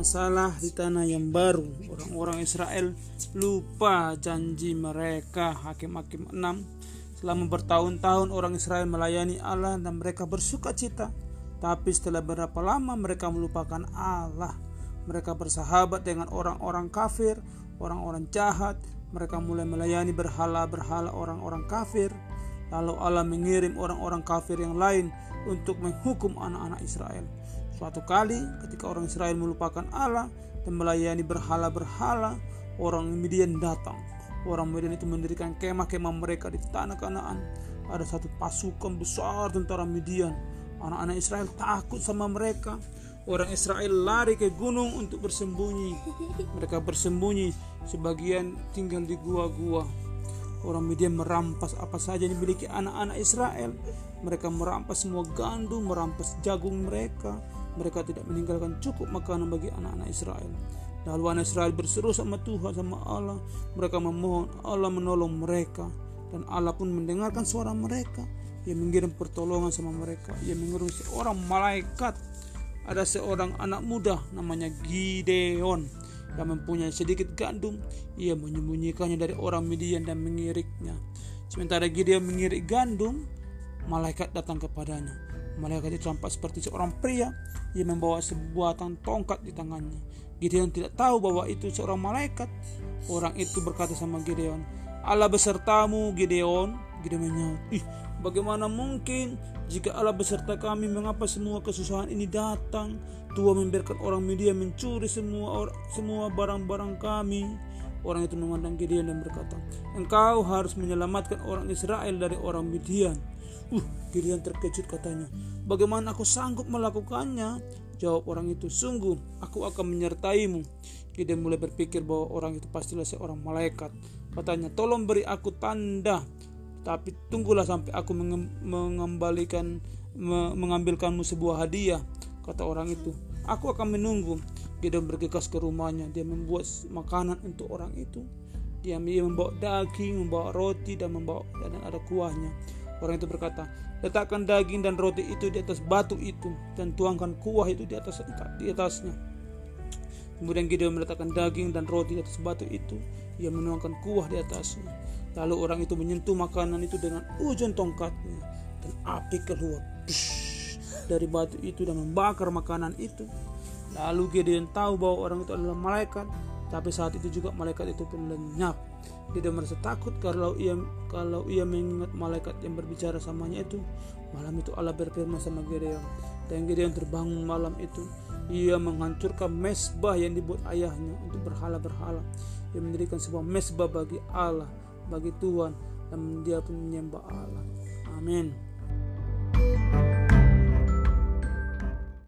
masalah di tanah yang baru orang-orang Israel lupa janji mereka Hakim-hakim 6 selama bertahun-tahun orang Israel melayani Allah dan mereka bersuka cita. Tapi setelah berapa lama mereka melupakan Allah? Mereka bersahabat dengan orang-orang kafir orang-orang jahat. Mereka mulai melayani berhala-berhala orang-orang kafir lalu Allah mengirim orang-orang kafir yang lain untuk menghukum anak-anak Israel Suatu kali ketika orang Israel melupakan Allah dan melayani berhala-berhala, orang Midian datang. Orang Midian itu mendirikan kemah-kemah mereka di tanah Kanaan. Ada satu pasukan besar tentara Midian. Anak-anak Israel takut sama mereka. Orang Israel lari ke gunung untuk bersembunyi. Mereka bersembunyi, sebagian tinggal di gua-gua. Orang Midian merampas apa saja yang dimiliki anak-anak Israel. Mereka merampas semua gandum, merampas jagung mereka, mereka tidak meninggalkan cukup makanan bagi anak-anak Israel. Lalu anak Israel berseru sama Tuhan sama Allah. Mereka memohon Allah menolong mereka dan Allah pun mendengarkan suara mereka. Ia mengirim pertolongan sama mereka. Ia mengirim seorang malaikat. Ada seorang anak muda namanya Gideon yang mempunyai sedikit gandum. Ia menyembunyikannya dari orang Midian dan mengiriknya. Sementara Gideon mengirik gandum, malaikat datang kepadanya Malaikat itu tampak seperti seorang pria yang membawa sebuah tongkat di tangannya. Gideon tidak tahu bahwa itu seorang malaikat. Orang itu berkata sama Gideon, Allah besertamu Gideon. Gideon menyaut, ih bagaimana mungkin jika Allah beserta kami mengapa semua kesusahan ini datang? Tuhan membiarkan orang media mencuri semua semua barang-barang kami. Orang itu memandang Gideon dan berkata, Engkau harus menyelamatkan orang Israel dari orang Midian. Uh, Gideon terkejut katanya. Bagaimana aku sanggup melakukannya? Jawab orang itu, sungguh aku akan menyertaimu. Gideon mulai berpikir bahwa orang itu pastilah seorang malaikat. Katanya, tolong beri aku tanda. Tapi tunggulah sampai aku mengembalikan mengambilkanmu sebuah hadiah. Kata orang itu, aku akan menunggu. Gideon bergegas ke rumahnya. Dia membuat makanan untuk orang itu. Dia membawa daging, membawa roti dan membawa dan ada kuahnya. Orang itu berkata, letakkan daging dan roti itu di atas batu itu dan tuangkan kuah itu di atas di atasnya. Kemudian Gideon meletakkan daging dan roti di atas batu itu. Ia menuangkan kuah di atasnya. Lalu orang itu menyentuh makanan itu dengan ujung tongkatnya dan api keluar dari batu itu dan membakar makanan itu. Lalu Gideon tahu bahwa orang itu adalah malaikat, tapi saat itu juga malaikat itu pun lenyap. Tidak merasa takut kalau ia kalau ia mengingat malaikat yang berbicara samanya itu. Malam itu Allah berfirman sama Gideon. Dan Gideon terbangun malam itu. Ia menghancurkan mesbah yang dibuat ayahnya untuk berhala-berhala. Ia mendirikan sebuah mesbah bagi Allah bagi Tuhan. Dan dia pun menyembah Allah. Amin